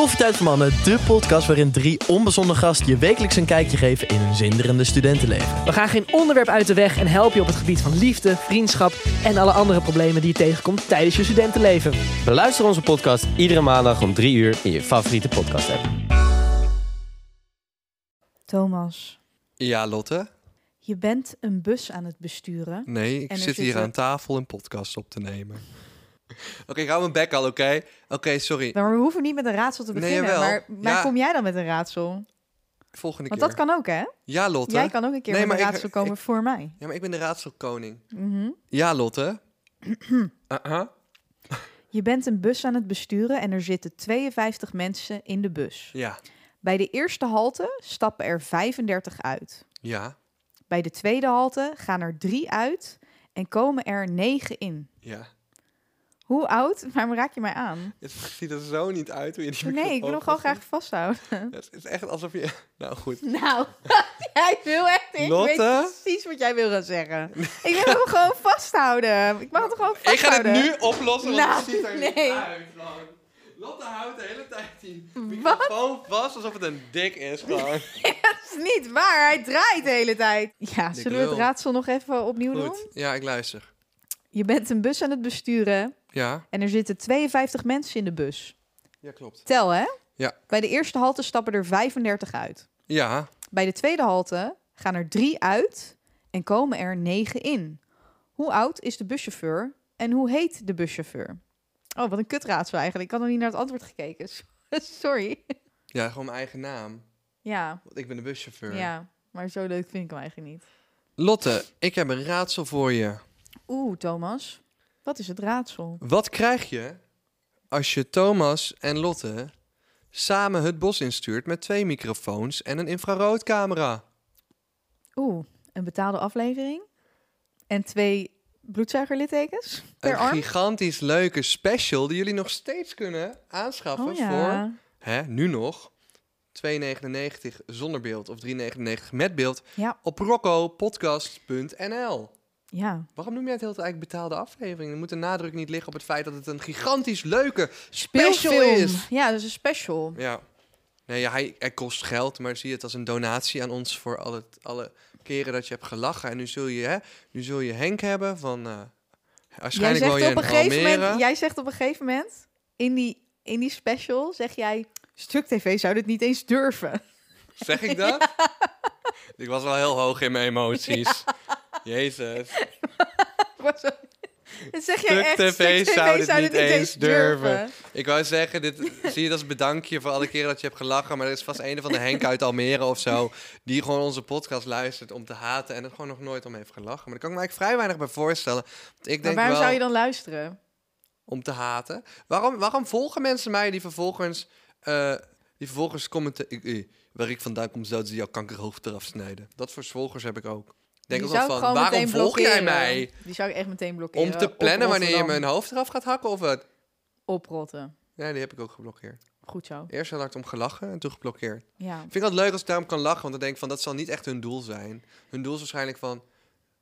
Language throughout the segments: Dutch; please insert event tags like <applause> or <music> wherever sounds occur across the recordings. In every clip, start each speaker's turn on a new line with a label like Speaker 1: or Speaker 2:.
Speaker 1: Koffietijd voor Mannen, de podcast waarin drie onbezonnen gasten je wekelijks een kijkje geven in hun zinderende studentenleven.
Speaker 2: We gaan geen onderwerp uit de weg en helpen je op het gebied van liefde, vriendschap en alle andere problemen die je tegenkomt tijdens je studentenleven.
Speaker 3: Beluister onze podcast iedere maandag om 3 uur in je favoriete podcast app.
Speaker 4: Thomas,
Speaker 5: Ja, Lotte?
Speaker 4: je bent een bus aan het besturen.
Speaker 5: Nee, ik
Speaker 4: En er
Speaker 5: zit hier
Speaker 4: zitten-
Speaker 5: aan tafel een podcast op te nemen. Oké, ik hou mijn bek al, oké? Oké, sorry.
Speaker 4: Maar we hoeven niet met een raadsel te
Speaker 5: Nee,
Speaker 4: beginnen.
Speaker 5: jawel.
Speaker 4: maar maar
Speaker 5: Ja.
Speaker 4: kom jij dan met een raadsel?
Speaker 5: Volgende
Speaker 4: Want
Speaker 5: keer.
Speaker 4: dat kan ook, hè?
Speaker 5: Ja, Lotte?
Speaker 4: Jij kan ook een keer
Speaker 5: Nee,
Speaker 4: met een
Speaker 5: maar ik-
Speaker 4: raadsel komen
Speaker 5: ik-
Speaker 4: voor mij.
Speaker 5: Ja, maar ik ben de raadselkoning.
Speaker 4: Mhm.
Speaker 5: Ja, Lotte? <clears throat> Uh-huh.
Speaker 4: Je bent een bus aan het besturen en er zitten 52 mensen in de bus.
Speaker 5: Ja,
Speaker 4: Bij de eerste halte stappen er 35 uit.
Speaker 5: ja,
Speaker 4: Bij de tweede halte gaan er drie uit en komen er negen in.
Speaker 5: ja.
Speaker 4: Hoe oud? Waarom raak je mij aan? <laughs>
Speaker 5: Het ziet er zo niet uit hoe je die
Speaker 4: Nee, ik wil hem gewoon graag vasthouden. <laughs>
Speaker 5: Het is echt alsof je... Nou, goed. <laughs>
Speaker 4: Nou, jij wil echt. Ik
Speaker 5: Lotte?
Speaker 4: weet precies wat jij wil gaan zeggen. Ik wil hem gewoon vasthouden. Ik mag het gewoon
Speaker 5: Ik ga
Speaker 4: vasthouden.
Speaker 5: het nu oplossen, want
Speaker 4: Nou,
Speaker 5: het ziet er niet
Speaker 4: nee.
Speaker 5: uit. man. Lotte houdt de hele tijd die microfoon vast alsof het een dik is, gewoon.
Speaker 4: Dat is niet waar. Hij draait de hele tijd. Ja, zullen we het raadsel nog even opnieuw doen?
Speaker 5: Goed, ja, ik luister.
Speaker 4: Je bent een bus aan het besturen
Speaker 5: Ja,
Speaker 4: en er zitten 52 mensen in de bus.
Speaker 5: ja, klopt.
Speaker 4: Tel hè?
Speaker 5: Ja.
Speaker 4: Bij de eerste halte stappen er 35 uit.
Speaker 5: Ja,
Speaker 4: Bij de tweede halte gaan er drie uit en komen er negen in. Hoe oud is de buschauffeur en hoe heet de buschauffeur? Oh, wat een kutraadsel eigenlijk. Ik had nog niet naar het antwoord gekeken. <laughs> Sorry.
Speaker 5: ja, gewoon mijn eigen naam.
Speaker 4: Ja,
Speaker 5: Want ik ben de buschauffeur.
Speaker 4: ja, maar zo leuk vind ik hem eigenlijk niet.
Speaker 5: Lotte, ik heb een raadsel voor je.
Speaker 4: Oeh, Thomas. Wat is het raadsel?
Speaker 5: Wat krijg je als je Thomas en Lotte samen het bos instuurt met twee microfoons en een infraroodcamera?
Speaker 4: Oeh, een betaalde aflevering en twee bloedzuigerlittekens per
Speaker 5: Een
Speaker 4: arm.
Speaker 5: gigantisch leuke special die jullie nog steeds kunnen aanschaffen
Speaker 4: Oh ja.
Speaker 5: voor, hè, nu nog, 2,99 zonder beeld of 3,99 met beeld
Speaker 4: Ja.
Speaker 5: op roccopodcast.nl.
Speaker 4: Ja.
Speaker 5: Waarom noem jij het heel eigenlijk betaalde aflevering? Er moet de nadruk niet liggen op het feit dat het een gigantisch leuke special
Speaker 4: Speelfilm.
Speaker 5: is.
Speaker 4: Ja, dat is een special.
Speaker 5: Ja. Nee, ja, hij, hij kost geld, maar zie het als een donatie aan ons voor alle, alle keren dat je hebt gelachen. En nu zul je, hè, nu zul je Henk hebben van... eh
Speaker 4: Jij
Speaker 5: waarschijnlijk woon
Speaker 4: zegt,
Speaker 5: je
Speaker 4: op een gegeven
Speaker 5: Almere.
Speaker 4: moment, jij zegt op een gegeven moment in die, in die special, zeg jij, Stuk TV zou dit niet eens durven.
Speaker 5: Zeg ik <laughs> dat? ik was wel heel hoog in mijn emoties. Jezus. <laughs>
Speaker 4: Dat zeg jij echt,
Speaker 5: TV zou dit niet eens durven. Ik wou zeggen, dit zie je het als bedankje voor alle keren dat je hebt gelachen. Maar er is vast een van de Henk uit Almere of zo. Die gewoon onze podcast luistert om te haten. En er gewoon nog nooit om heeft gelachen. Maar daar kan ik me eigenlijk vrij weinig bij voorstellen. Want ik
Speaker 4: Maar
Speaker 5: denk
Speaker 4: waarom
Speaker 5: wel
Speaker 4: zou je dan luisteren?
Speaker 5: om te haten. Waarom, waarom volgen mensen mij die vervolgens. eh die vervolgens commenten. Waar ik vandaan kom, zouden ze jouw kankerhoofd eraf snijden. Dat voor volgers heb ik ook. Ik Denk
Speaker 4: Die
Speaker 5: ook wel
Speaker 4: ik
Speaker 5: van, waarom volg jij mij?
Speaker 4: Die zou ik echt meteen blokkeren.
Speaker 5: Om te plannen wanneer je mijn hoofd eraf gaat hakken of wat?
Speaker 4: Oprotten.
Speaker 5: Ja, die heb ik ook geblokkeerd.
Speaker 4: Goed zo.
Speaker 5: Eerst heel hard om gelachen en toen geblokkeerd.
Speaker 4: Ja.
Speaker 5: Ik vind het altijd leuk als ik daarom kan lachen, want dan denk ik van dat zal niet echt hun doel zijn. Hun doel is waarschijnlijk van,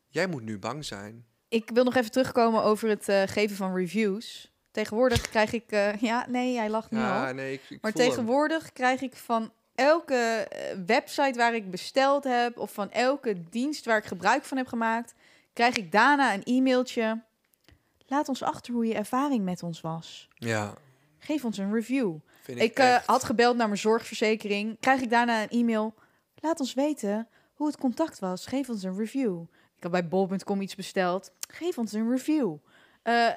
Speaker 5: jij moet nu bang zijn.
Speaker 4: Ik wil nog even terugkomen over het eh, geven van reviews. Tegenwoordig krijg ik... eh, <laughs> ja, nee, hij lacht nu al.
Speaker 5: Nee, ik, ik
Speaker 4: Maar
Speaker 5: hem.
Speaker 4: tegenwoordig krijg ik van elke eh, website waar ik besteld heb... of van elke dienst waar ik gebruik van heb gemaakt... krijg ik daarna een e-mailtje. Laat ons achter hoe je ervaring met ons was.
Speaker 5: Ja,
Speaker 4: Geef ons een review.
Speaker 5: vind ik,
Speaker 4: Ik eh, had gebeld naar mijn zorgverzekering. Krijg ik daarna een e-mail. Laat ons weten hoe het contact was. Geef ons een review. Ik had bij bol.com iets besteld. Geef ons een review. Eh,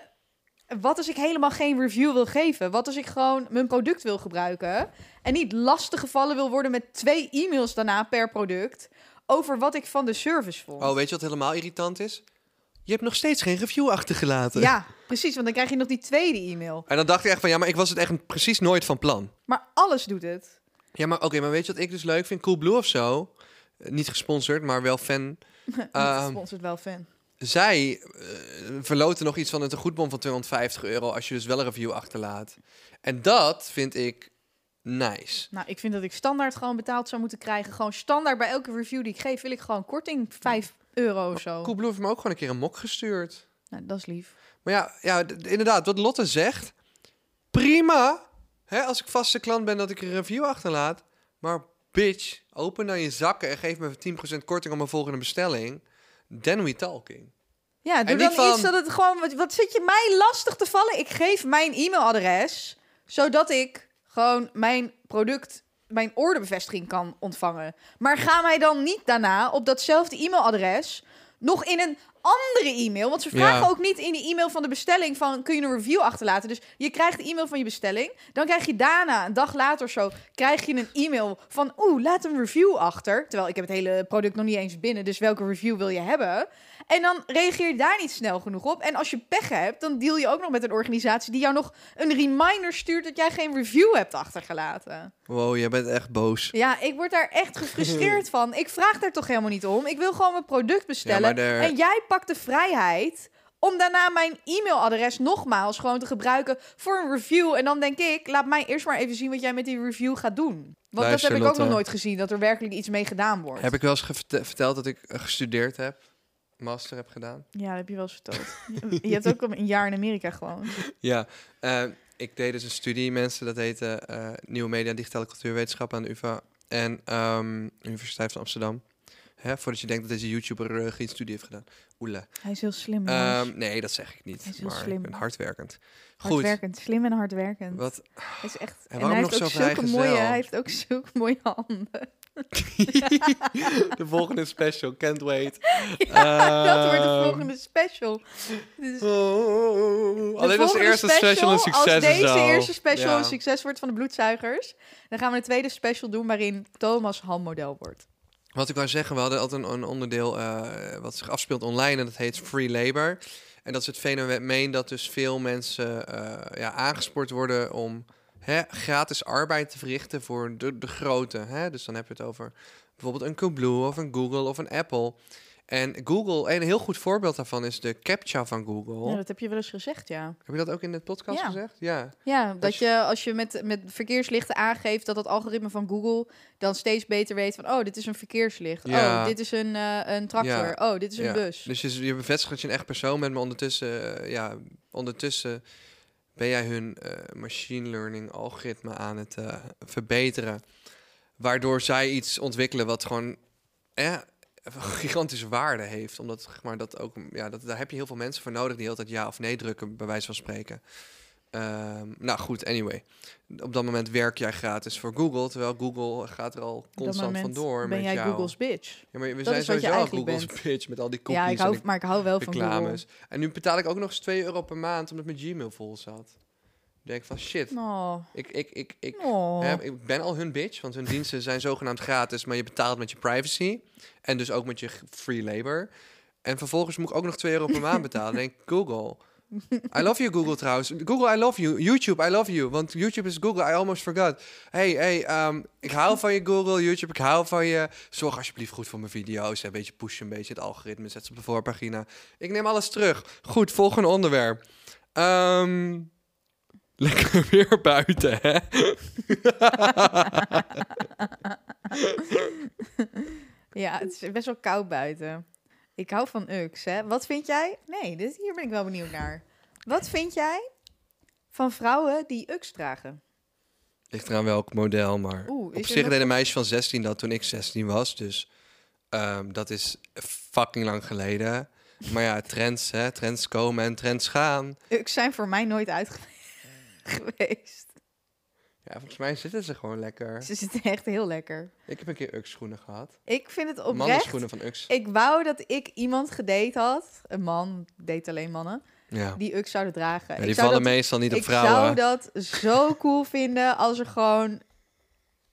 Speaker 4: wat als ik helemaal geen review wil geven? Wat als ik gewoon mijn product wil gebruiken en niet lastig gevallen wil worden met twee e-mails daarna per product over wat ik van de service vond?
Speaker 5: Oh, weet je wat helemaal irritant is? Je hebt nog steeds geen review achtergelaten.
Speaker 4: ja, precies, want dan krijg je nog die tweede e-mail.
Speaker 5: En dan dacht ik echt van, ja, maar ik was het echt precies nooit van plan.
Speaker 4: Maar alles doet het.
Speaker 5: Ja, maar oké, maar weet je wat ik dus leuk vind? Coolblue of zo. Eh, niet gesponsord, maar wel fan. <laughs>
Speaker 4: Niet
Speaker 5: Ehm,
Speaker 4: gesponsord wel fan.
Speaker 5: Zij eh, verloten nog iets van een tegoedbon van 250 euro als je dus wel een review achterlaat. En dat vind ik nice.
Speaker 4: Nou, ik vind dat ik standaard gewoon betaald zou moeten krijgen. Gewoon standaard bij elke review die ik geef, wil ik gewoon korting 5 euro of zo.
Speaker 5: Coolblue heeft me ook gewoon een keer een mok gestuurd.
Speaker 4: Nou, dat is lief.
Speaker 5: Maar ja, ja inderdaad, wat Lotte zegt. Prima. hè, als ik vaste klant ben, dat ik een review achterlaat. Maar bitch, open dan je zakken en geef me 10% korting op mijn volgende bestelling. Then we talking.
Speaker 4: Ja, doe dan
Speaker 5: van-
Speaker 4: iets dat het gewoon... Wat, wat zit je mij lastig te vallen? Ik geef mijn e-mailadres, zodat ik gewoon mijn product, mijn orderbevestiging kan ontvangen. Maar ga mij dan niet daarna op datzelfde e-mailadres nog in een andere e-mail. Want ze vragen
Speaker 5: Ja.
Speaker 4: ook niet in de e-mail van de bestelling van kun je een review achterlaten. Dus je krijgt de e-mail van je bestelling. Dan krijg je daarna, een dag later of zo, krijg je een e-mail van oeh, laat een review achter. Terwijl ik heb het hele product nog niet eens binnen. Dus welke review wil je hebben? En dan reageer je daar niet snel genoeg op. En als je pech hebt, dan deal je ook nog met een organisatie die jou nog een reminder stuurt dat jij geen review hebt achtergelaten.
Speaker 5: Wow, jij bent echt boos.
Speaker 4: Ja, ik word daar echt <laughs> gefrustreerd van. Ik vraag daar toch helemaal niet om. Ik wil gewoon mijn product bestellen.
Speaker 5: Ja,
Speaker 4: En jij pakt de vrijheid om daarna mijn e-mailadres nogmaals gewoon te gebruiken voor een review. En dan denk ik, laat mij eerst maar even zien wat jij met die review gaat doen. Want
Speaker 5: Luister,
Speaker 4: dat heb ik ook nog nooit gezien, dat er werkelijk iets mee gedaan wordt.
Speaker 5: Heb ik wel eens verteld dat ik eh, gestudeerd heb? Master heb gedaan?
Speaker 4: Ja, dat heb je wel eens verteld. Je- hebt ook een jaar in Amerika gewoond. <laughs>
Speaker 5: Ja, eh, ik deed dus een studie, mensen, dat heette eh, Nieuwe Media en Digitale Cultuurwetenschap aan de UvA en ehm, Universiteit van Amsterdam. Hè, voordat je denkt dat deze YouTuber uh, geen studie heeft gedaan. Oela.
Speaker 4: Hij is heel slim.
Speaker 5: Ehm, nee, dat zeg ik niet.
Speaker 4: Hij is heel
Speaker 5: maar
Speaker 4: slim.
Speaker 5: ik ben hardwerkend. Goed.
Speaker 4: hardwerkend, slim en hardwerkend.
Speaker 5: Wat?
Speaker 4: Hij is echt.
Speaker 5: En
Speaker 4: hij
Speaker 5: nog
Speaker 4: heeft ook
Speaker 5: zo
Speaker 4: zulke mooie. Hij heeft ook <laughs> zulke mooie handen. <laughs>
Speaker 5: de volgende special, can't wait. <laughs>
Speaker 4: dat wordt de
Speaker 5: Ehm,
Speaker 4: volgende special. Dus
Speaker 5: oh,
Speaker 4: de
Speaker 5: Alleen als de eerste special een succes
Speaker 4: Als deze
Speaker 5: al.
Speaker 4: eerste special
Speaker 5: Ja.
Speaker 4: een succes wordt van de bloedzuigers, dan gaan we een tweede special doen waarin Thomas handmodel wordt.
Speaker 5: Wat ik wou zeggen, we hadden altijd een, een onderdeel eh, wat zich afspeelt online en dat heet free labor. En dat is het fenomeen dat dus veel mensen eh, ja, aangespoord worden om hè, gratis arbeid te verrichten voor de, de grote. Hè? Dus dan heb je het over bijvoorbeeld een Coolblue of een Google of een Apple. En Google, een heel goed voorbeeld daarvan is de CAPTCHA van Google.
Speaker 4: Ja, dat heb je wel eens gezegd, ja.
Speaker 5: Heb je dat ook in de podcast
Speaker 4: Ja.
Speaker 5: gezegd? Ja.
Speaker 4: Ja, dat
Speaker 5: je-
Speaker 4: je als je met, met verkeerslichten aangeeft dat het algoritme van Google dan steeds beter weet van oh, dit is een verkeerslicht.
Speaker 5: Ja.
Speaker 4: Oh, dit is een, eh, een tractor. Oh, dit is een bus.
Speaker 5: Dus je, je bevestigt dat je een echt persoon bent, maar ondertussen, eh, ja, ondertussen ben jij hun eh, machine learning algoritme aan het verbeteren. Waardoor zij iets ontwikkelen wat gewoon eh, een gigantische waarde heeft. Omdat maar, dat ook, ja, dat, daar heb je heel veel mensen voor nodig die altijd ja of nee drukken, bij wijze van spreken. Ehm, nou goed, anyway. Op dat moment werk jij gratis voor Google, terwijl Google gaat er al constant vandoor
Speaker 4: ben
Speaker 5: met
Speaker 4: jij
Speaker 5: jou.
Speaker 4: Google's bitch.
Speaker 5: Ja, maar we
Speaker 4: Dat
Speaker 5: zijn sowieso al Google's bitch met al die cookies
Speaker 4: Ja, ik hou, maar ik hou wel van Google.
Speaker 5: reclames. En nu betaal ik ook nog eens 2 euro per maand omdat mijn Gmail vol zat. Denk ik van shit,
Speaker 4: Oh,
Speaker 5: ik, ik, ik, ik,
Speaker 4: oh.
Speaker 5: hè, ik ben al hun bitch, want hun diensten zijn zogenaamd gratis, maar je betaalt met je privacy en dus ook met je free labor. En vervolgens moet ik ook nog 2 euro per maand betalen. Denk ik, <laughs> Google. I love you, Google trouwens. Google, I love you. YouTube, I love you. Want YouTube is Google, I almost forgot. Hey, hey, ehm, ik hou van je Google, YouTube, ik hou van je. Zorg alsjeblieft goed voor mijn video's. Een beetje pushen, een beetje het algoritme. Zet ze op de voorpagina. Ik neem alles terug. Goed, volgende onderwerp. Ehm, <laughs> lekker weer buiten, hè? <laughs>
Speaker 4: Ja, het is best wel koud buiten. Ik hou van Ux, hè. Wat vind jij? Nee, dit, hier ben ik wel benieuwd naar. Wat vind jij van vrouwen die Ux dragen?
Speaker 5: Ligt eraan welk model, maar
Speaker 4: Oeh,
Speaker 5: op zich
Speaker 4: nog-
Speaker 5: deed een meisje van 16 dat toen ik 16 was. Dus ehm, dat is fucking lang geleden. Maar ja, trends, hè, trends komen en trends gaan.
Speaker 4: Ux zijn voor mij nooit uit <laughs> geweest.
Speaker 5: Ja, volgens mij zitten ze gewoon lekker.
Speaker 4: Ze zitten echt heel lekker.
Speaker 5: Ik heb een keer Ux schoenen gehad.
Speaker 4: Ik vind het oprecht...
Speaker 5: Mannenschoenen van Ux.
Speaker 4: Ik wou dat ik iemand gedate had, een man, date alleen mannen,
Speaker 5: Ja.
Speaker 4: die Ux zouden dragen.
Speaker 5: Ja,
Speaker 4: ik
Speaker 5: die
Speaker 4: zou
Speaker 5: vallen
Speaker 4: dat,
Speaker 5: meestal niet op
Speaker 4: ik
Speaker 5: vrouwen.
Speaker 4: zou dat zo cool vinden als er gewoon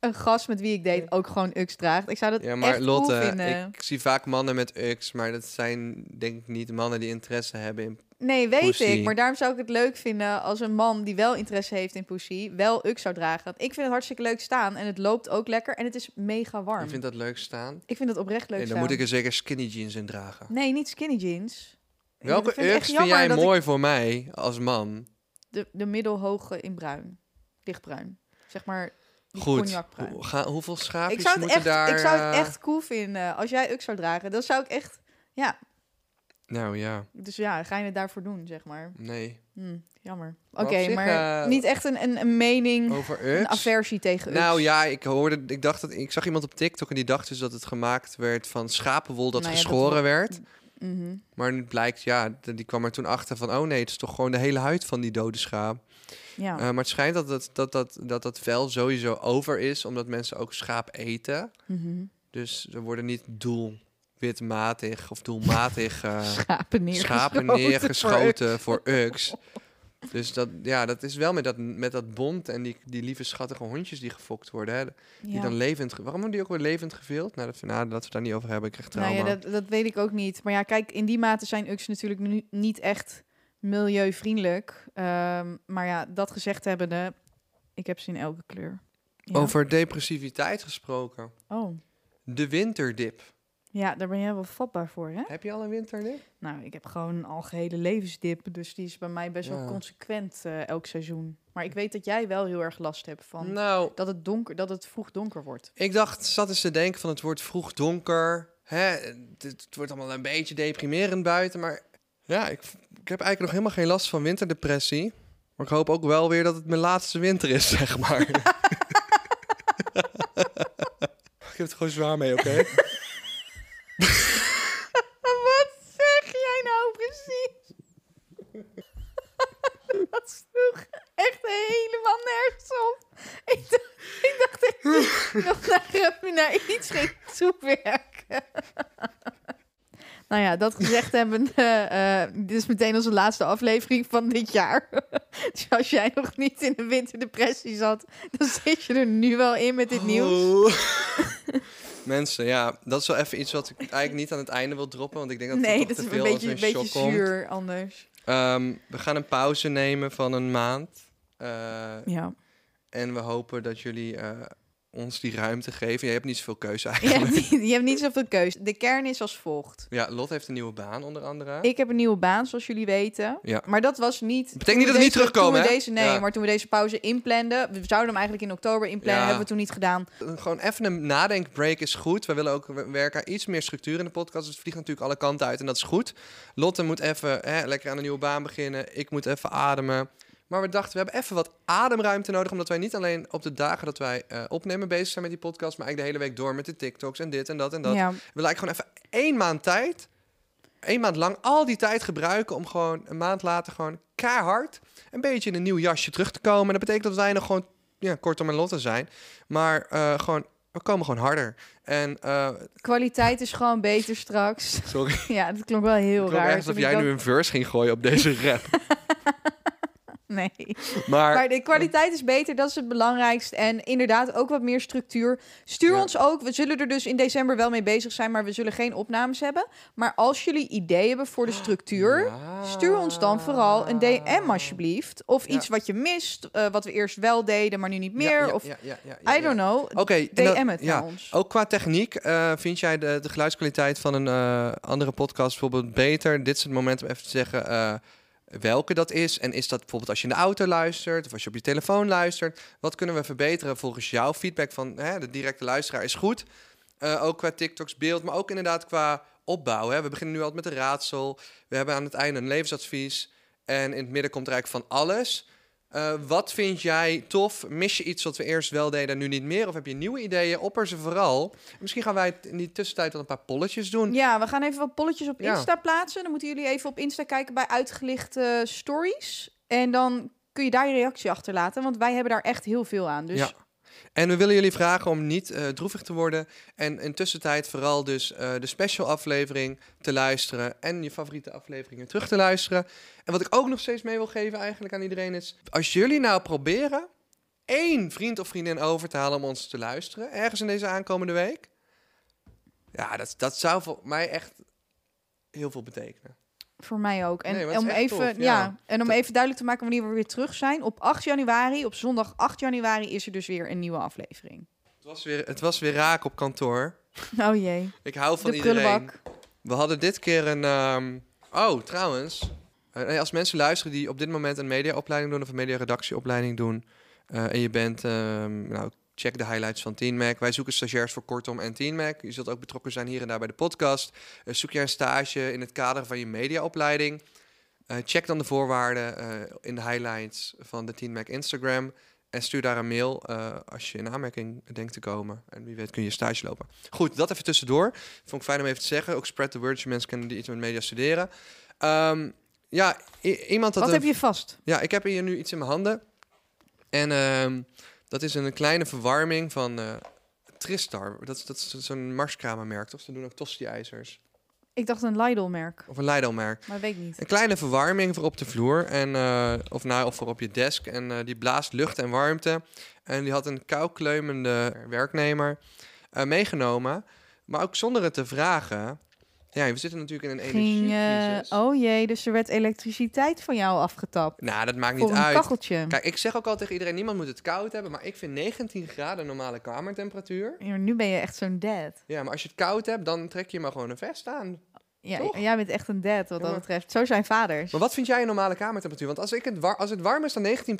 Speaker 4: een gast met wie ik date ook gewoon Ux draagt. Ik zou dat
Speaker 5: Ja, maar
Speaker 4: echt
Speaker 5: Lotte,
Speaker 4: cool vinden.
Speaker 5: ik zie vaak mannen met Ux, maar dat zijn denk ik niet mannen die interesse hebben in...
Speaker 4: Nee, weet
Speaker 5: Pussy.
Speaker 4: ik. Maar daarom zou ik het leuk vinden als een man die wel interesse heeft in pussy, wel Ux zou dragen. Want ik vind het hartstikke leuk staan en het loopt ook lekker en het is mega warm.
Speaker 5: Je vindt dat leuk staan?
Speaker 4: Ik vind het oprecht leuk
Speaker 5: Nee, dan
Speaker 4: staan.
Speaker 5: moet ik er zeker skinny jeans in dragen.
Speaker 4: Nee, niet skinny jeans. Ja,
Speaker 5: Welke
Speaker 4: dat vind ik
Speaker 5: Ux vind jij
Speaker 4: dat ik-
Speaker 5: mooi voor mij als man?
Speaker 4: De, de middelhoge in bruin. Lichtbruin. Zeg maar die
Speaker 5: Goed.
Speaker 4: cognacbruin.
Speaker 5: Hoe- Ga, hoeveel
Speaker 4: Ik
Speaker 5: schaapjes
Speaker 4: zou, het
Speaker 5: moeten
Speaker 4: echt,
Speaker 5: daar...
Speaker 4: ik zou het
Speaker 5: eh,
Speaker 4: echt cool vinden als jij Ux zou dragen. Dan zou ik echt... Ja,
Speaker 5: Nou ja,
Speaker 4: Dus ja, ga je het daarvoor doen, zeg maar.
Speaker 5: nee.
Speaker 4: Hm, jammer. Oké, maar
Speaker 5: eh,
Speaker 4: niet echt een, een, een mening,
Speaker 5: Over
Speaker 4: een aversie tegen Ux.
Speaker 5: Nou ja, ik hoorde, ik dacht dat ik zag iemand op TikTok en die dacht dus dat het gemaakt werd van schapenwol dat
Speaker 4: Nou ja,
Speaker 5: geschoren werd.
Speaker 4: Mhm.
Speaker 5: Maar nu blijkt, ja, die kwam er toen achter van, oh nee, het is toch gewoon de hele huid van die dode schaap.
Speaker 4: Ja.
Speaker 5: Eh, maar het schijnt dat dat, dat, dat, dat dat vel sowieso over is, omdat mensen ook schaap eten.
Speaker 4: Mhm.
Speaker 5: Dus er worden niet doelwitmatig of doelmatig eh, <laughs>
Speaker 4: Schapen neergeschoten.
Speaker 5: schapen
Speaker 4: voor
Speaker 5: voor Ux. <laughs> Dus dat, ja, dat is wel met dat, met dat bond en die, die lieve schattige hondjes die gefokt worden. Hè, die
Speaker 4: Ja.
Speaker 5: dan levend... Waarom worden die ook weer levend gevild? Nou, dat, nou, dat we het daar niet over hebben. Ik krijg
Speaker 4: Nou
Speaker 5: trauma.
Speaker 4: ja, dat, dat weet ik ook niet. Maar ja, kijk, in die mate zijn UX natuurlijk nu niet echt milieuvriendelijk. Ehm, maar ja, dat gezegd hebbende, ik heb ze in elke kleur. Ja.
Speaker 5: Over depressiviteit gesproken.
Speaker 4: Oh,
Speaker 5: De winterdip.
Speaker 4: Ja, daar ben jij wel vatbaar voor, hè?
Speaker 5: Heb je al een winterdip?
Speaker 4: Nou, ik heb gewoon een algehele levensdip. Dus die is bij mij best wel consequent eh, elk seizoen. Maar ik weet dat jij wel heel erg last hebt van
Speaker 5: Nou,
Speaker 4: dat, het donker, dat het vroeg donker wordt.
Speaker 5: ik dacht, zat eens te denken van het wordt vroeg donker. Hè, het, het wordt allemaal een beetje deprimerend buiten. Maar ja, ik, ik heb eigenlijk nog helemaal geen last van winterdepressie. Maar ik hoop ook wel weer dat het mijn laatste winter is, zeg maar. <laughs> <laughs> ik heb het gewoon zwaar mee, oké? <laughs> <laughs>
Speaker 4: Wat zeg jij nou precies? <laughs> dat sloeg echt helemaal nergens op. Ik dacht, ik dacht echt nog naar, naar iets ging toewerken. <laughs> nou ja, dat gezegd hebben, eh, eh, dit is meteen onze laatste aflevering van dit jaar. dus als jij nog niet in de winterdepressie zat, dan zit je er nu wel in met dit nieuws.
Speaker 5: Mensen, ja, dat is wel even iets wat ik eigenlijk niet aan het einde wil droppen. Want ik denk dat het
Speaker 4: Nee, dat
Speaker 5: te veel
Speaker 4: een
Speaker 5: als
Speaker 4: beetje, een beetje
Speaker 5: shock komt.
Speaker 4: zuur anders.
Speaker 5: Ehm, we gaan een pauze nemen van een maand. Eh,
Speaker 4: Ja.
Speaker 5: en we hopen dat jullie eh, ons die ruimte geven. Je hebt niet zoveel keuze
Speaker 4: Je
Speaker 5: eigenlijk.
Speaker 4: hebt, <laughs> niet, je hebt niet zoveel keus. De kern is als volgt.
Speaker 5: Ja, Lot heeft een nieuwe baan onder andere.
Speaker 4: Ik heb een nieuwe baan, zoals jullie weten.
Speaker 5: Ja.
Speaker 4: Maar dat was niet...
Speaker 5: Betekent niet dat we niet terugkomen, hè?
Speaker 4: Deze, nee,
Speaker 5: Ja.
Speaker 4: maar toen we deze pauze inplanden... We zouden hem eigenlijk in oktober inplannen,
Speaker 5: Ja.
Speaker 4: hebben we toen niet gedaan.
Speaker 5: Gewoon even een nadenkbreak is goed. We willen ook werken aan iets meer structuur in de podcast. Dus het vliegt natuurlijk alle kanten uit en dat is goed. Lotte moet even hè, lekker aan een nieuwe baan beginnen. Ik moet even ademen. Maar we dachten, we hebben even wat ademruimte nodig. Omdat wij niet alleen op de dagen dat wij eh, opnemen bezig zijn met die podcast. Maar eigenlijk de hele week door met de TikToks en dit en dat en dat.
Speaker 4: Ja.
Speaker 5: We willen eigenlijk gewoon even één maand tijd. één maand lang al die tijd gebruiken om gewoon een maand later gewoon keihard een beetje in een nieuw jasje terug te komen. Dat betekent dat wij nog gewoon ja, kortom en Lotte zijn. Maar eh, gewoon, we komen gewoon harder. En eh,
Speaker 4: Kwaliteit is gewoon beter straks.
Speaker 5: sorry, <laughs>
Speaker 4: ja, dat klonk wel heel raar.
Speaker 5: echt alsof jij nu een verse ging gooien op deze rap. <laughs> <laughs>
Speaker 4: Nee.
Speaker 5: Maar,
Speaker 4: Maar de kwaliteit is beter, dat is het belangrijkste. En inderdaad ook wat meer structuur. Stuur
Speaker 5: Ja.
Speaker 4: ons ook, we zullen er dus in december wel mee bezig zijn, maar we zullen geen opnames hebben. Maar als jullie ideeën hebben voor de structuur,
Speaker 5: Ja.
Speaker 4: stuur ons dan vooral een DM alsjeblieft. Of
Speaker 5: Ja.
Speaker 4: iets wat je mist, eh, wat we eerst wel deden, maar nu niet meer. Of I don't know.
Speaker 5: Oké,
Speaker 4: DM het naar ons.
Speaker 5: Ook qua techniek, eh, vind jij de, de geluidskwaliteit van een eh, andere podcast bijvoorbeeld beter? Dit is het moment om even te zeggen eh, welke dat is. En is dat bijvoorbeeld als je in de auto luistert of als je op je telefoon luistert? Wat kunnen we verbeteren volgens jouw feedback van hè, de directe luisteraar is goed? Eh, ook qua TikToks beeld, maar ook inderdaad qua opbouw. Hè. We beginnen nu altijd met een raadsel. We hebben aan het einde een levensadvies. En in het midden komt er eigenlijk van alles. Eh, wat vind jij tof? Mis je iets wat we eerst wel deden en nu niet meer? Of heb je nieuwe ideeën? Opper ze vooral. Misschien gaan wij in die tussentijd wel een paar polletjes doen.
Speaker 4: Ja, we gaan even wat polletjes op
Speaker 5: Ja.
Speaker 4: Insta plaatsen. Dan moeten jullie even op Insta kijken bij uitgelichte stories. En dan kun je daar je reactie achterlaten, want wij hebben daar echt heel veel aan. Dus
Speaker 5: Ja. En we willen jullie vragen om niet eh, droevig te worden. En in tussentijd vooral dus eh, de special aflevering te luisteren. En je favoriete afleveringen terug te luisteren. En wat ik ook nog steeds mee wil geven eigenlijk aan iedereen is... Als jullie nou proberen één vriend of vriendin over te halen om ons te luisteren. Ergens in deze aankomende week. Ja, dat, dat zou voor mij echt heel veel betekenen.
Speaker 4: Voor mij ook. En
Speaker 5: Nee,
Speaker 4: om even,
Speaker 5: tof,
Speaker 4: ja.
Speaker 5: ja.
Speaker 4: en om even duidelijk te maken wanneer we weer terug zijn. Op 8 januari, op zondag 8 januari, is er dus weer een nieuwe aflevering.
Speaker 5: Het was weer, het was weer raak op kantoor.
Speaker 4: Oh jee.
Speaker 5: Ik hou van
Speaker 4: de
Speaker 5: iedereen.
Speaker 4: prullenbak.
Speaker 5: We hadden dit keer een. ehm, Oh, trouwens. Eh, als mensen luisteren die op dit moment een mediaopleiding doen of een mediaredactieopleiding doen. eh, en je bent ehm, nou, Check de highlights van Teen Mac. Wij zoeken stagiairs voor Kortom en Teen Mac. Je zult ook betrokken zijn hier en daar bij de podcast. Eh, zoek je een stage in het kader van je mediaopleiding? Eh, check dan de voorwaarden eh, in de highlights van de Teen Mac Instagram. En stuur daar een mail als je in aanmerking denkt te komen. En wie weet kun je stage lopen. Goed, dat even tussendoor. Vond ik fijn om even te zeggen. Ook spread the word je mensen kennen die iets met media studeren. Ehm, ja, iemand had
Speaker 4: Wat
Speaker 5: een
Speaker 4: heb je vast?
Speaker 5: ja, ik heb hier nu iets in mijn handen. En ehm, dat is een kleine verwarming van eh, Tristar. Dat is, dat is zo'n Marskramermerk, toch? Ze doen ook tosti-ijzers.
Speaker 4: Ik dacht een Lidl-merk,
Speaker 5: Of een Lidl-merk.
Speaker 4: maar weet ik niet.
Speaker 5: Een kleine verwarming voor op de vloer. En, eh, of, nou, of voor op je desk. En eh, die blaast lucht en warmte. En die had een koukleumende werknemer meegenomen. Maar ook zonder het te vragen. Ja, we zitten natuurlijk in een
Speaker 4: Ging, eh,
Speaker 5: energiecrisis.
Speaker 4: oh jee, dus er werd elektriciteit van jou afgetapt.
Speaker 5: Nou, dat maakt niet
Speaker 4: een
Speaker 5: uit.
Speaker 4: kacheltje.
Speaker 5: Kijk, ik zeg ook al tegen iedereen, niemand moet het koud hebben, maar ik vind 19 graden normale kamertemperatuur.
Speaker 4: Ja, nu ben je echt zo'n dad.
Speaker 5: Ja, maar als je het koud hebt, dan trek je maar gewoon een vest aan.
Speaker 4: Ja,
Speaker 5: Toch?
Speaker 4: jij bent echt een dad wat dat betreft. Zo zijn vaders.
Speaker 5: Maar wat vind jij een normale kamertemperatuur? Want als, ik het, war- als het warm is dan 19,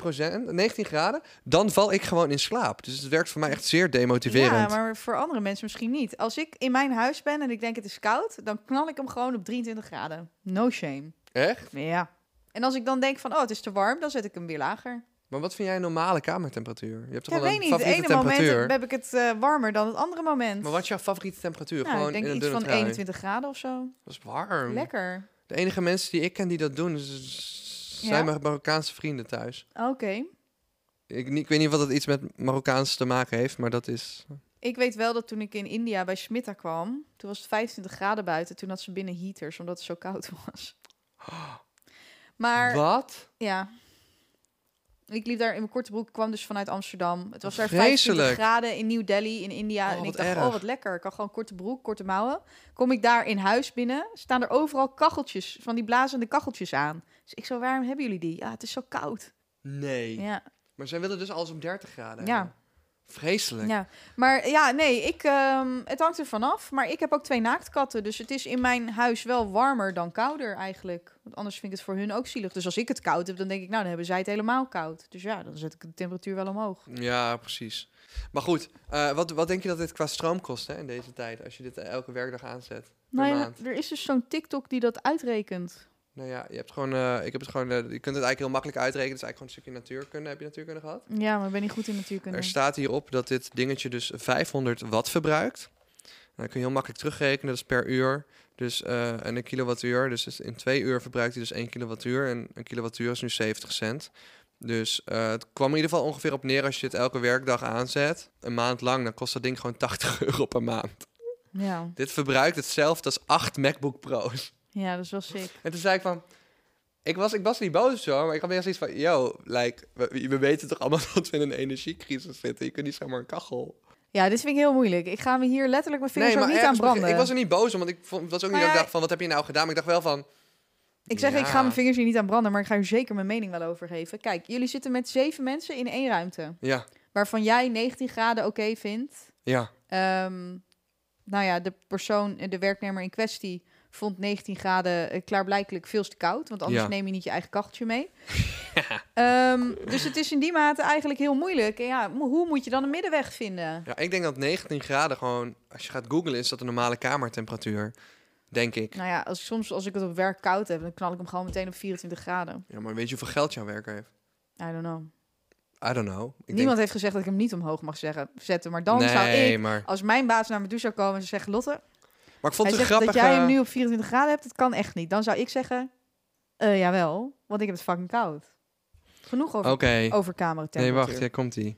Speaker 5: 19 graden, dan val ik gewoon in slaap. Dus het werkt voor mij echt zeer demotiverend.
Speaker 4: Ja, maar voor andere mensen misschien niet. Als ik in mijn huis ben en ik denk het is koud, dan knal ik hem gewoon op 23 graden. No shame.
Speaker 5: Echt?
Speaker 4: Ja. En als ik dan denk van, oh, het is te warm, dan zet ik hem weer lager.
Speaker 5: Maar wat vind jij een normale kamertemperatuur? Je hebt toch
Speaker 4: Ja,
Speaker 5: wel
Speaker 4: weet
Speaker 5: een
Speaker 4: niet. Het ene
Speaker 5: temperatuur?
Speaker 4: moment heb ik het eh, warmer dan het andere moment.
Speaker 5: Maar wat is jouw favoriete temperatuur?
Speaker 4: Nou,
Speaker 5: gewoon
Speaker 4: ik denk
Speaker 5: in een
Speaker 4: iets
Speaker 5: dunne
Speaker 4: van
Speaker 5: trui.
Speaker 4: 21 graden of zo.
Speaker 5: Dat is warm.
Speaker 4: Lekker.
Speaker 5: De enige mensen die ik ken die dat doen, zijn mijn Marokkaanse vrienden thuis.
Speaker 4: Oké.
Speaker 5: Ik, niet- ik weet niet wat het iets met Marokkaans te maken heeft, maar dat is...
Speaker 4: Ik weet wel dat toen ik in India bij Smitta kwam, toen was het 25 graden buiten. Toen had ze binnen heaters, omdat het zo koud was. <gasps> Maar
Speaker 5: Wat?
Speaker 4: ja, ik liep daar in mijn korte broek, kwam dus vanuit Amsterdam. Het was daar
Speaker 5: Vreselijk.
Speaker 4: 25 graden in New Delhi in India.
Speaker 5: Oh,
Speaker 4: en ik dacht,
Speaker 5: erg.
Speaker 4: oh wat lekker, ik kan gewoon korte broek, korte mouwen. Kom ik daar in huis binnen, staan er overal kacheltjes, van die blazende kacheltjes aan. Dus ik zo, waarom hebben jullie die? Ja, het is zo koud.
Speaker 5: Nee.
Speaker 4: Ja,
Speaker 5: Maar zij willen dus alles op 30 graden
Speaker 4: Ja.
Speaker 5: hebben. Vreselijk.
Speaker 4: Ja, maar ja, nee, ik, ehm, het hangt er vanaf. Maar ik heb ook twee naaktkatten, dus het is in mijn huis wel warmer dan kouder eigenlijk. Want anders vind ik het voor hun ook zielig. Dus als ik het koud heb, dan denk ik, nou, dan hebben zij het helemaal koud. Dus ja, dan zet ik de temperatuur wel omhoog.
Speaker 5: Ja, precies. Maar goed, eh, wat, wat denk je dat dit qua stroom kost hè, in deze tijd? Als je dit elke werkdag aanzet? Per
Speaker 4: Nou ja, er is dus zo'n TikTok die dat uitrekent.
Speaker 5: Nou ja, je hebt gewoon, eh, ik heb het gewoon, eh, je kunt het eigenlijk heel makkelijk uitrekenen. Het is eigenlijk gewoon een stukje natuurkunde. Heb je natuurkunde gehad?
Speaker 4: Ja, maar ik ben niet goed in natuurkunde.
Speaker 5: Er staat hierop dat dit dingetje dus 500 watt verbruikt. Dan kun je heel makkelijk terugrekenen, dat is per uur. Dus eh, en een kilowattuur, dus in twee uur verbruikt hij dus 1 kilowattuur. En een kilowattuur is nu 70 cent. Dus het kwam in ieder geval ongeveer op neer als je het elke werkdag aanzet. Een maand lang, dan kost dat ding gewoon 80 <laughs> euro per maand.
Speaker 4: Ja.
Speaker 5: Dit verbruikt hetzelfde als 8 MacBook Pro's.
Speaker 4: Ja, dat is wel sick.
Speaker 5: En toen zei ik van... Ik was, ik was niet boos of zo, maar ik had meer zoiets van... Yo, like, we, we weten toch allemaal <laughs> dat we in een energiecrisis zitten. Je kunt niet zomaar een kachel...
Speaker 4: Ja, dit vind ik heel moeilijk. Ik ga me hier letterlijk mijn vingers ook niet aan
Speaker 5: begin-
Speaker 4: branden.
Speaker 5: Ik was er niet boos om, want ik vond, was ook niet dat ik dacht van... Wat heb je nou gedaan? Maar ik dacht wel van...
Speaker 4: Ik zeg, ik ga mijn vingers hier niet aan branden, maar ik ga hier zeker mijn mening wel over geven. Kijk, jullie zitten met zeven mensen in één ruimte.
Speaker 5: Ja,
Speaker 4: waarvan jij 19 graden oké vindt.
Speaker 5: ja.
Speaker 4: Ehm, nou ja, de persoon, de werknemer in kwestie, vond 19 graden eh, klaarblijkelijk veel te koud. Want anders
Speaker 5: Ja.
Speaker 4: neem je niet je eigen kacheltje mee. <laughs> Ehm, dus het is in die mate eigenlijk heel moeilijk. En ja, hoe moet je dan een middenweg vinden?
Speaker 5: Ja, ik denk dat 19 graden gewoon... Als je gaat googlen, is dat een normale kamertemperatuur. Denk ik.
Speaker 4: Nou ja, als, soms als ik het op werk koud heb, dan knal ik hem gewoon meteen op 24 graden.
Speaker 5: Ja, maar weet je hoeveel geld jouw werker heeft?
Speaker 4: I don't know.
Speaker 5: I don't know. Ik
Speaker 4: Niemand heeft gezegd dat ik hem niet omhoog mag zeggen, zetten. Maar dan
Speaker 5: denk,
Speaker 4: zou
Speaker 5: nee,
Speaker 4: ik,
Speaker 5: maar...
Speaker 4: als mijn baas naar me toe zou komen en ze zeggen... Lotte,
Speaker 5: Maar ik vond
Speaker 4: Hij
Speaker 5: het grappig...
Speaker 4: dat jij hem nu op 24 graden hebt, dat kan echt niet. Dan zou ik zeggen, eh jawel, want ik heb het fucking koud. Genoeg over,
Speaker 5: Oké.
Speaker 4: over
Speaker 5: Nee,
Speaker 4: kamertemperatuur.
Speaker 5: wacht, hier komt ie.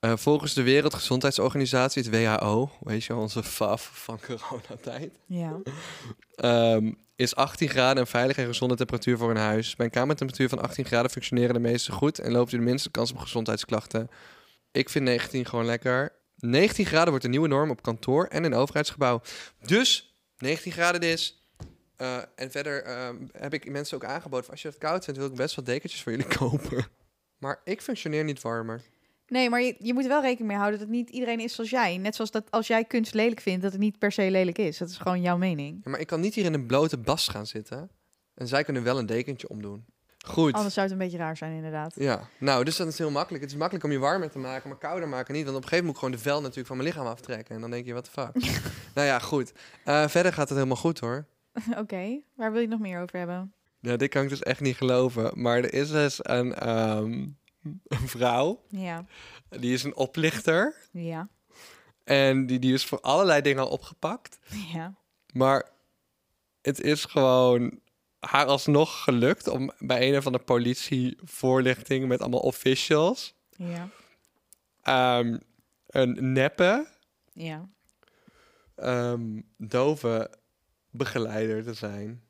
Speaker 5: Eh, volgens de Wereldgezondheidsorganisatie, het WHO, weet je, onze FAF van coronatijd,
Speaker 4: Ja.
Speaker 5: ehm, is 18 graden een veilige en gezonde temperatuur voor een huis. Bij een kamertemperatuur van 18 graden functioneren de meeste goed en loopt u de minste kans op gezondheidsklachten. Ik vind 19 gewoon lekker. 19 graden wordt de nieuwe norm op kantoor en in overheidsgebouw. Dus 19 graden is. Eh, en verder ehm, heb ik mensen ook aangeboden. van, Als je het koud vindt, wil ik best wel dekentjes voor jullie <laughs> kopen. Maar ik functioneer niet warmer.
Speaker 4: Nee, maar je, je moet wel rekening mee houden dat niet iedereen is zoals jij. Net zoals dat als jij kunst lelijk vindt, dat het niet per se lelijk is. Dat is gewoon jouw mening.
Speaker 5: Ja, maar ik kan niet hier in een blote bas gaan zitten. En zij kunnen wel een dekentje omdoen. Goed.
Speaker 4: Anders zou het een beetje raar zijn, inderdaad.
Speaker 5: Ja, nou, dus dat is heel makkelijk. Het is makkelijk om je warmer te maken, maar kouder maken niet. Want op een gegeven moment moet ik gewoon de vel natuurlijk van mijn lichaam aftrekken. En dan denk je, wat de fuck. <laughs> nou ja, goed. Eh, verder gaat het helemaal goed hoor. <laughs>
Speaker 4: Oké, waar wil je het nog meer over hebben?
Speaker 5: Ja, dit kan ik dus echt niet geloven. Maar er is dus een, ehm, een vrouw,
Speaker 4: Ja,
Speaker 5: die is een oplichter.
Speaker 4: ja,
Speaker 5: En die, die is voor allerlei dingen al opgepakt.
Speaker 4: ja.
Speaker 5: Maar het is gewoon haar alsnog gelukt om bij een of andere politievoorlichting met allemaal officials
Speaker 4: Ja,
Speaker 5: ehm, een neppe
Speaker 4: ja.
Speaker 5: ehm dove begeleider te zijn.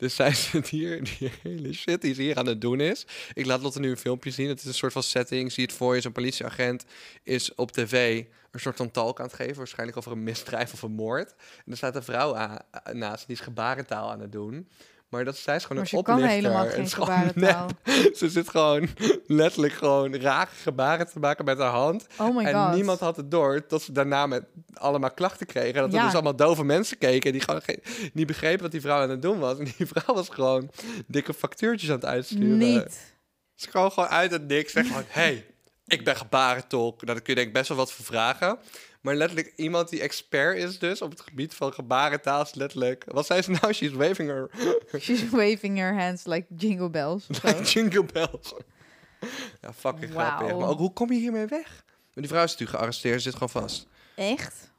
Speaker 5: Dus zij <laughs> zit hier, die hele shit die ze hier aan het doen is. Ik laat Lotte nu een filmpje zien. Het is een soort van setting. Zie het voor je. Zo'n politieagent is op tv een soort van talk aan het geven. Waarschijnlijk over een misdrijf of een moord. En er staat een vrouw naast. Die is gebarentaal aan het doen. Maar dat, zij is gewoon
Speaker 4: Maar
Speaker 5: een
Speaker 4: ze kan
Speaker 5: oplichter.
Speaker 4: helemaal
Speaker 5: En
Speaker 4: geen gebarentaal. <laughs>
Speaker 5: Ze zit gewoon letterlijk gewoon rare gebaren te maken met haar hand.
Speaker 4: Oh my
Speaker 5: en
Speaker 4: god.
Speaker 5: niemand had het door tot ze daarna met allemaal klachten kregen. En dat er dus allemaal dove mensen keken en die gewoon geen, niet begrepen wat die vrouw aan het doen was. En die <laughs> vrouw was gewoon dikke factuurtjes aan het uitsturen.
Speaker 4: Niet.
Speaker 5: Ze kwam gewoon uit het niks. Zeg gewoon, hey, ik ben gebarentolk. Nou, daar kun je denk ik best wel wat voor vragen. Maar letterlijk iemand die expert is dus op het gebied van gebarentaal is letterlijk... Wat zei ze nou? She's waving her <laughs>
Speaker 4: She's waving her hands like jingle bells. <laughs>
Speaker 5: like jingle bells. Ja, fucking grappig. Maar ook, hoe kom je hiermee weg? Maar die vrouw is natuurlijk gearresteerd, ze zit gewoon vast.
Speaker 4: Echt?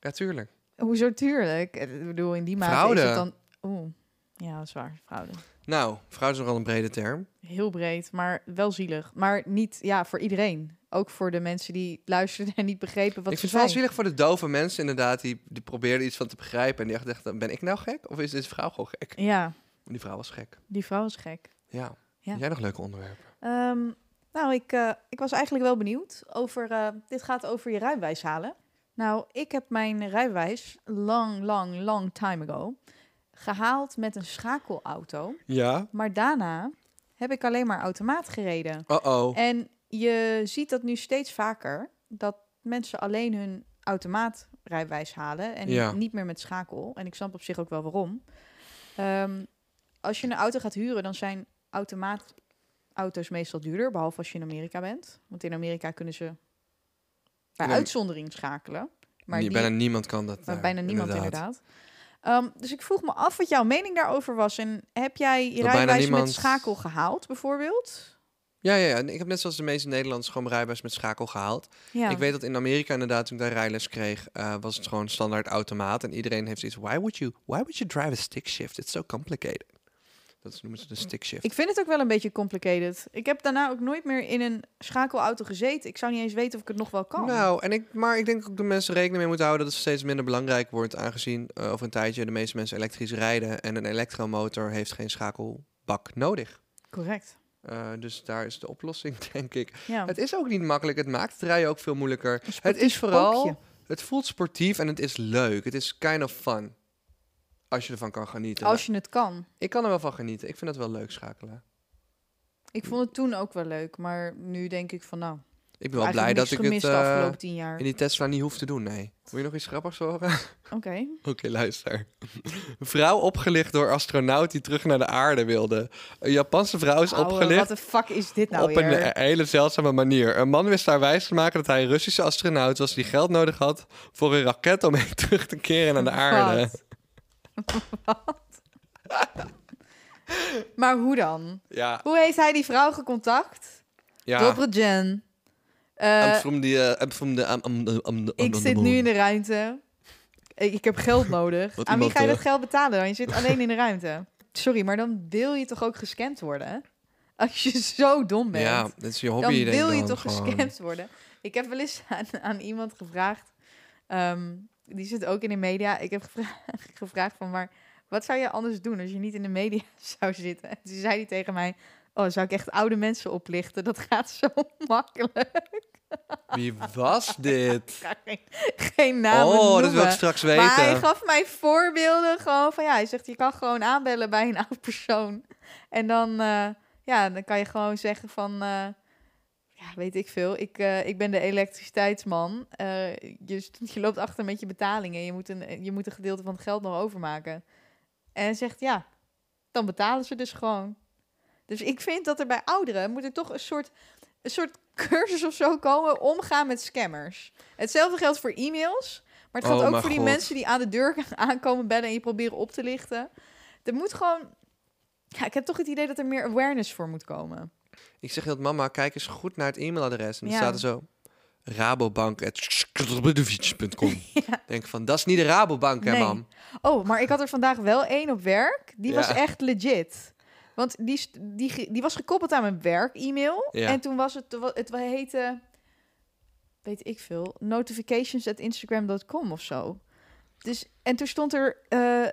Speaker 5: Ja, tuurlijk.
Speaker 4: Hoezo tuurlijk? Ik bedoel, in die mate is het dan... Oeh, ja, dat is waar. Fraude.
Speaker 5: Nou, vrouw is nogal een brede term.
Speaker 4: Heel breed, maar wel zielig. Maar niet ja, voor iedereen. Ook voor de mensen die luisterden en niet begrepen wat
Speaker 5: ik vind het wel zielig voor de dove mensen inderdaad, die, die probeerden iets van te begrijpen. En die echt dachten, ben ik nou gek? Of is deze vrouw gewoon gek?
Speaker 4: Ja,
Speaker 5: die vrouw was gek.
Speaker 4: die vrouw is gek.
Speaker 5: Ja.
Speaker 4: Ja.
Speaker 5: Jij nog leuke onderwerpen?
Speaker 4: Ehm, nou, ik, eh, ik was eigenlijk wel benieuwd over... eh, dit gaat over je rijbewijs halen. Nou, ik heb mijn rijbewijs long, long, long time ago gehaald met een schakelauto.
Speaker 5: Ja.
Speaker 4: Maar daarna heb ik alleen maar automaat gereden.
Speaker 5: Oh-oh.
Speaker 4: En je ziet dat nu steeds vaker, dat mensen alleen hun automaatrijbewijs halen en
Speaker 5: Ja.
Speaker 4: niet meer met schakel. En ik snap op zich ook wel waarom. Ehm, als je een auto gaat huren, dan zijn automaatauto's meestal duurder, behalve als je in Amerika bent. Want in Amerika kunnen ze bij uitzondering schakelen. Maar die-
Speaker 5: bijna niemand kan dat.
Speaker 4: maar
Speaker 5: daar,
Speaker 4: bijna niemand inderdaad. Ehm, dus ik vroeg me af wat jouw mening daarover was. En heb jij je
Speaker 5: Dat bijna
Speaker 4: rijbewijs
Speaker 5: niemand-
Speaker 4: met schakel gehaald, bijvoorbeeld?
Speaker 5: Ja, ja, ja. Ik heb net zoals de meeste Nederlanders gewoon mijn rijbewijs met schakel gehaald.
Speaker 4: Ja.
Speaker 5: Ik weet dat in Amerika inderdaad, toen ik daar rijles kreeg, eh, was het gewoon standaard automaat. En iedereen heeft iets. Why would you, why would you drive a stick shift? It's so complicated. Dat noemen ze de stick shift.
Speaker 4: Ik vind het ook wel een beetje complicated. Ik heb daarna ook nooit meer in een schakelauto gezeten. Ik zou niet eens weten of ik het nog wel kan.
Speaker 5: Nou, en ik, maar ik denk ook dat mensen rekening mee moeten houden dat het steeds minder belangrijk wordt, aangezien eh, over een tijdje de meeste mensen elektrisch rijden en een elektromotor heeft geen schakelbak nodig.
Speaker 4: Correct.
Speaker 5: Eh, dus daar is de oplossing, <laughs> denk ik.
Speaker 4: Ja.
Speaker 5: Het is ook niet makkelijk. Het maakt het rijden ook veel moeilijker. Het is vooral,
Speaker 4: spookje.
Speaker 5: het voelt sportief en het is leuk. Het is kind of fun. Als je ervan kan genieten.
Speaker 4: Als je het kan.
Speaker 5: Ik kan er wel van genieten. Ik vind het wel leuk schakelen.
Speaker 4: Ik vond het toen ook wel leuk. Maar nu denk ik van nou...
Speaker 5: Ik ben wel blij dat ik het
Speaker 4: jaar.
Speaker 5: in die Tesla niet hoef te doen. Nee. Wil je nog iets grappigs horen? <laughs>
Speaker 4: Oké.
Speaker 5: Oké, luister. Vrouw opgelicht door astronaut die terug naar de aarde wilde. Een Japanse vrouw is
Speaker 4: Ouwe,
Speaker 5: opgelicht
Speaker 4: Wat de fuck is dit nou
Speaker 5: op
Speaker 4: weer?
Speaker 5: een hele zeldzame manier. Een man wist haar wijs te maken dat hij een Russische astronaut was die geld nodig had voor een raket om mee terug te keren naar de aarde.
Speaker 4: Wat? <laughs> Wat? maar hoe dan?
Speaker 5: Ja,
Speaker 4: Hoe heeft hij die vrouw gecontact?
Speaker 5: ja.
Speaker 4: Dobre Jen. Eh,
Speaker 5: I'm from the, uh, I'm from the, I'm, I'm, I'm, I'm
Speaker 4: ik zit nu in de ruimte. Ik, ik heb geld nodig. Aan wie ga je dat
Speaker 5: eh,
Speaker 4: geld betalen dan? Je zit alleen in de ruimte. Sorry, maar dan wil je toch ook gescand worden? hè? Als je zo dom bent.
Speaker 5: Ja, dat is je hobby.
Speaker 4: dan wil je
Speaker 5: dan
Speaker 4: toch
Speaker 5: gewoon.
Speaker 4: gescamd worden. Ik heb wel eens aan, aan iemand gevraagd, ehm, die zit ook in de media. Ik heb gevra- <laughs> gevraagd van, maar wat zou je anders doen als je niet in de media <laughs> zou zitten? En toen zei hij tegen mij, oh, zou ik echt oude mensen oplichten? Dat gaat zo <laughs> makkelijk.
Speaker 5: Wie was dit? <laughs>
Speaker 4: Geen, geen namen
Speaker 5: oh, dat wil ik straks weten.
Speaker 4: Maar hij gaf mij voorbeelden gewoon van ja, hij zegt je kan gewoon aanbellen bij een <laughs> oud persoon. En dan, eh, ja, dan kan je gewoon zeggen van, eh, ja, weet ik veel, ik, eh, ik ben de elektriciteitsman. Je, je loopt achter met je betalingen, je moet, een, je moet een gedeelte van het geld nog overmaken. En hij zegt ja, dan betalen ze dus gewoon. Dus ik vind dat er bij ouderen moet er toch een soort, een soort <laughs> cursus of zo komen omgaan met scammers. Hetzelfde geldt voor e-mails. Maar het
Speaker 5: Oh,
Speaker 4: geldt ook voor die mensen die aan de deur <laughs> aankomen bellen en je proberen op te lichten. Er moet gewoon. Ja, ik heb toch het idee dat er meer awareness voor moet komen.
Speaker 5: Ik zeg altijd, mama, kijk eens goed naar het e-mailadres. En dan
Speaker 4: Ja.
Speaker 5: staat er zo, rabobank.com. <laughs> Denk van, dat is niet de Rabobank, hè,
Speaker 4: Nee.
Speaker 5: mam?
Speaker 4: Oh, maar ik had er vandaag wel één op werk. Die was echt legit. Want die, die, die was gekoppeld aan mijn werk-e-mail.
Speaker 5: Ja.
Speaker 4: En toen was het, het heette, weet ik veel, notifications at instagram.com of zo. Dus, en toen stond er, eh,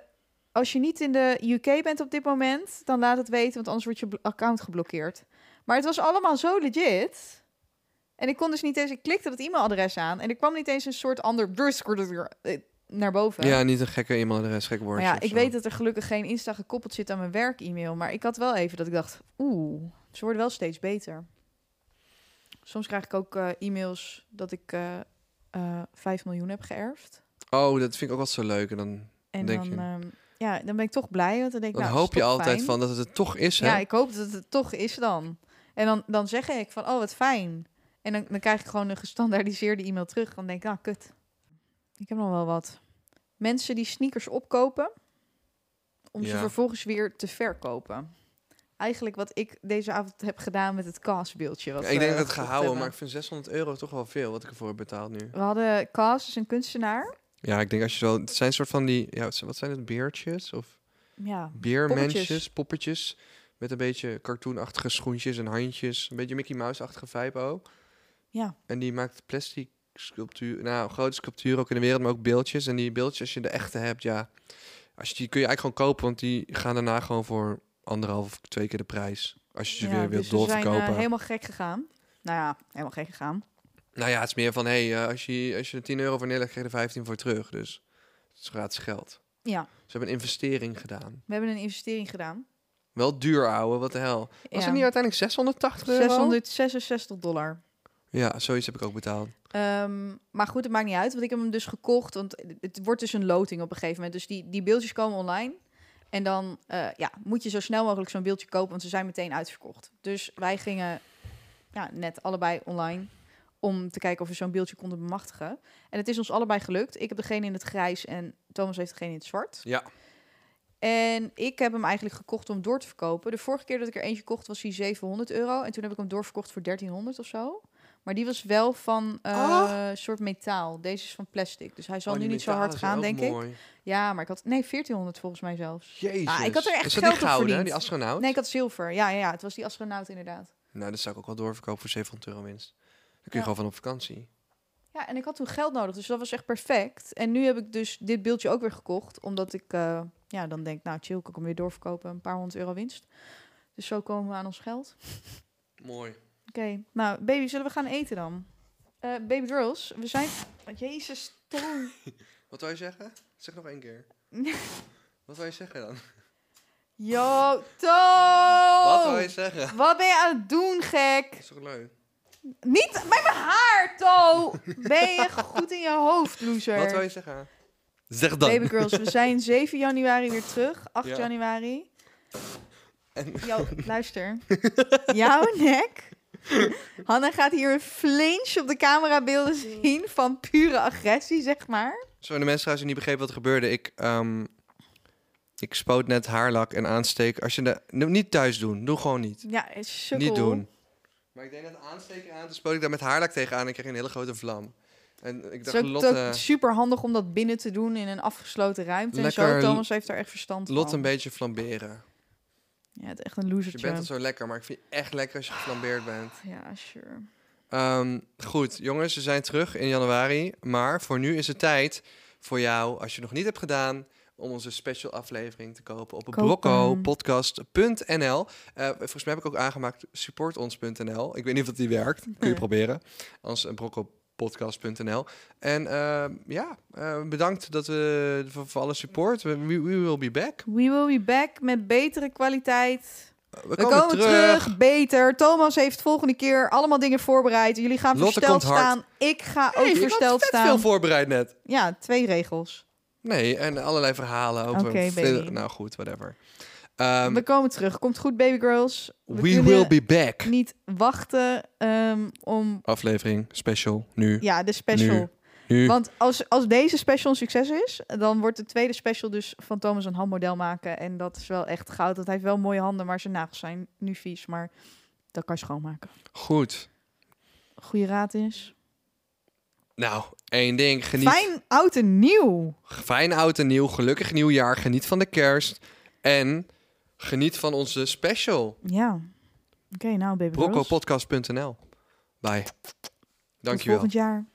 Speaker 4: als je niet in de UK bent op dit moment, dan laat het weten, want anders wordt je account geblokkeerd. Maar het was allemaal zo legit. En ik kon dus niet eens, ik klikte dat e-mailadres aan en er kwam niet eens een soort ander naar boven.
Speaker 5: Ja, niet een gekke e-mailadres, gek.
Speaker 4: Maar ja, ik
Speaker 5: zo.
Speaker 4: weet dat er gelukkig geen Insta gekoppeld zit aan mijn werk-e-mail. Maar ik had wel even dat ik dacht, oeh, ze worden wel steeds beter. Soms krijg ik ook eh, e-mails dat ik eh eh 5 miljoen heb geërfd.
Speaker 5: Oh, dat vind ik ook wel zo leuk. En dan,
Speaker 4: En
Speaker 5: Denk
Speaker 4: dan,
Speaker 5: je?
Speaker 4: ehm, ja, dan ben ik toch blij. Want dan denk ik,
Speaker 5: dan
Speaker 4: nou,
Speaker 5: hoop je altijd
Speaker 4: fijn.
Speaker 5: van dat het het toch is, hè?
Speaker 4: Ja, ik hoop dat het toch is dan. En dan, dan zeg ik van, oh, wat fijn. En dan, dan krijg ik gewoon een gestandaardiseerde e-mail terug. Dan denk ik, ah, kut. Ik heb nog wel wat. Mensen die sneakers opkopen, om ze vervolgens weer te verkopen. Eigenlijk wat ik deze avond heb gedaan met het castbeeldje. wat
Speaker 5: Ja, ik denk dat het gehouden,
Speaker 4: hebben.
Speaker 5: maar ik vind 600 euro toch wel veel wat ik ervoor heb betaald nu.
Speaker 4: We hadden Cas, is een kunstenaar.
Speaker 5: Ja, ik denk als je zo... Het zijn soort van die... Ja, wat zijn het? Beertjes? Of
Speaker 4: Ja,
Speaker 5: beermensjes?
Speaker 4: Poppetjes.
Speaker 5: Poppetjes. Met een beetje cartoonachtige schoentjes en handjes. Een beetje Mickey Mouse-achtige vibe ook.
Speaker 4: ja.
Speaker 5: En die maakt plastic sculptuur, nou, grote sculpturen ook in de wereld, maar ook beeldjes. En die beeldjes, als je de echte hebt, ja, als je die kun je eigenlijk gewoon kopen, want die gaan daarna gewoon voor anderhalf of twee keer de prijs. Als je ze
Speaker 4: ja,
Speaker 5: weer wilt
Speaker 4: dus we zijn
Speaker 5: doorverkopen.
Speaker 4: eh, helemaal gek gegaan. Nou ja, helemaal gek gegaan.
Speaker 5: Nou ja, het is meer van, hé, hey, eh, als, je, als je er 10 euro voor neerlegt, krijg je er 15 voor terug. Dus het is gratis geld.
Speaker 4: Ja,
Speaker 5: Ze hebben een investering gedaan.
Speaker 4: we hebben een investering gedaan.
Speaker 5: Wel duur, ouwe, wat de hel. Was
Speaker 4: Ja.
Speaker 5: het niet uiteindelijk 680 euro?
Speaker 4: 666 dollar.
Speaker 5: Ja, zoiets heb ik ook betaald.
Speaker 4: Ehm, maar goed, het maakt niet uit, want ik heb hem dus gekocht. Want het wordt dus een loting op een gegeven moment. Dus die, die beeldjes komen online. En dan eh, ja, moet je zo snel mogelijk zo'n beeldje kopen, want ze zijn meteen uitverkocht. Dus wij gingen ja, net allebei online om te kijken of we zo'n beeldje konden bemachtigen. En het is ons allebei gelukt. Ik heb degene in het grijs en Thomas heeft degene in het zwart.
Speaker 5: Ja.
Speaker 4: En ik heb hem eigenlijk gekocht om door te verkopen. De vorige keer dat ik er eentje kocht was hij 700 euro. En toen heb ik hem doorverkocht voor 1300 of zo. Maar die was wel van eh
Speaker 5: Oh.
Speaker 4: soort metaal. Deze is van plastic. Dus hij zal
Speaker 5: Oh,
Speaker 4: nu niet zo hard gaan, denk ik. Ja, maar ik had... Nee, 1400 volgens mij zelfs.
Speaker 5: Jezus.
Speaker 4: Ah, ik had er echt
Speaker 5: is dat
Speaker 4: geld
Speaker 5: die
Speaker 4: op
Speaker 5: gouden,
Speaker 4: verdiend.
Speaker 5: die astronaut?
Speaker 4: Nee, ik had zilver. Ja, ja, ja, het was die astronaut inderdaad.
Speaker 5: Nou, dat zou ik ook wel doorverkopen voor 700 euro winst. Dan kun je
Speaker 4: Ja.
Speaker 5: gewoon van op vakantie.
Speaker 4: Ja, en ik had toen geld nodig, dus dat was echt perfect. En nu heb ik dus dit beeldje ook weer gekocht, omdat ik eh, ja, dan denk, nou chill, kan ik hem weer doorverkopen, een paar honderd euro winst. Dus zo komen we aan ons geld.
Speaker 5: Mooi.
Speaker 4: Oké, nou baby, zullen we gaan eten dan? Eh, baby girls, we zijn... Jezus, Toon. <laughs>
Speaker 5: Wat wil je zeggen? Zeg nog één keer. <laughs> Wat wil je zeggen dan?
Speaker 4: Yo, Toon!
Speaker 5: Wat wil je zeggen?
Speaker 4: Wat ben je aan het doen, gek?
Speaker 5: Dat is toch leuk?
Speaker 4: Niet bij mijn haar, To! Ben je goed in je hoofd, loser?
Speaker 5: Wat wil je zeggen? Zeg dan.
Speaker 4: Baby girls, we zijn 7 januari weer terug. 8
Speaker 5: Ja.
Speaker 4: januari.
Speaker 5: En-
Speaker 4: Yo, <laughs> luister. Jouw nek. <laughs> Hanna gaat hier een flinch op de camerabeelden zien van pure agressie, zeg maar.
Speaker 5: Zo, de mensen trouwens die niet begrepen wat er gebeurde. Ik, ehm, ik spoot net haarlak en aansteek. Als je de, no, niet thuis doen. Doe gewoon niet.
Speaker 4: Ja, is.
Speaker 5: Niet doen. Maar ik deed net aansteken aan. Toen spoot ik daar met haarlak tegenaan en ik kreeg een hele grote vlam. En ik
Speaker 4: Het is
Speaker 5: dacht,
Speaker 4: ook,
Speaker 5: Lotte,
Speaker 4: super handig om dat binnen te doen in een afgesloten ruimte. en zo, Thomas heeft daar echt verstand
Speaker 5: Lotte
Speaker 4: van.
Speaker 5: een beetje flamberen.
Speaker 4: Ja, het is echt een
Speaker 5: Je
Speaker 4: losertje.
Speaker 5: bent al zo lekker, maar ik vind je echt lekker als je geflambeerd bent.
Speaker 4: Ja, sure.
Speaker 5: Ehm, goed, jongens, we zijn terug in januari. Maar voor nu is het tijd voor jou, als je het nog niet hebt gedaan, om onze special aflevering te kopen op broccopodcast.nl. Eh volgens mij heb ik ook aangemaakt supportons.nl. Ik weet niet of dat die werkt. Kun je proberen. Als broccopodcast.nl. En ehm, ja, eh, bedankt dat we voor, voor alle support. We, we will be back.
Speaker 4: We will be back met betere kwaliteit.
Speaker 5: We,
Speaker 4: We komen, terug. beter. Thomas heeft volgende keer allemaal dingen voorbereid. Jullie gaan
Speaker 5: Lotte
Speaker 4: versteld staan. Ik ga
Speaker 5: Hey,
Speaker 4: ook versteld staan.
Speaker 5: veel voorbereid net.
Speaker 4: Ja, twee regels.
Speaker 5: Nee, en allerlei verhalen over... Nou goed, whatever. Ehm,
Speaker 4: we komen terug. Komt goed, baby girls.
Speaker 5: we will be back.
Speaker 4: niet wachten ehm, om...
Speaker 5: Aflevering, special, nu.
Speaker 4: Ja, de special.
Speaker 5: Nu. nu.
Speaker 4: Want als, als deze special een succes is, dan wordt de tweede special dus van Thomas een handmodel maken. En dat is wel echt goud. Dat hij heeft wel mooie handen, maar zijn nagels zijn nu vies. Maar dat kan je schoonmaken.
Speaker 5: Goed.
Speaker 4: Goede raad is.
Speaker 5: Nou, één ding. Geniet.
Speaker 4: Fijn oud en nieuw.
Speaker 5: Fijn oud en nieuw. Gelukkig nieuwjaar. Geniet van de kerst. En geniet van onze special.
Speaker 4: Ja. Oké, nou baby.
Speaker 5: Broccopodcast.nl Bye.
Speaker 4: Tot
Speaker 5: Dankjewel.
Speaker 4: volgend jaar.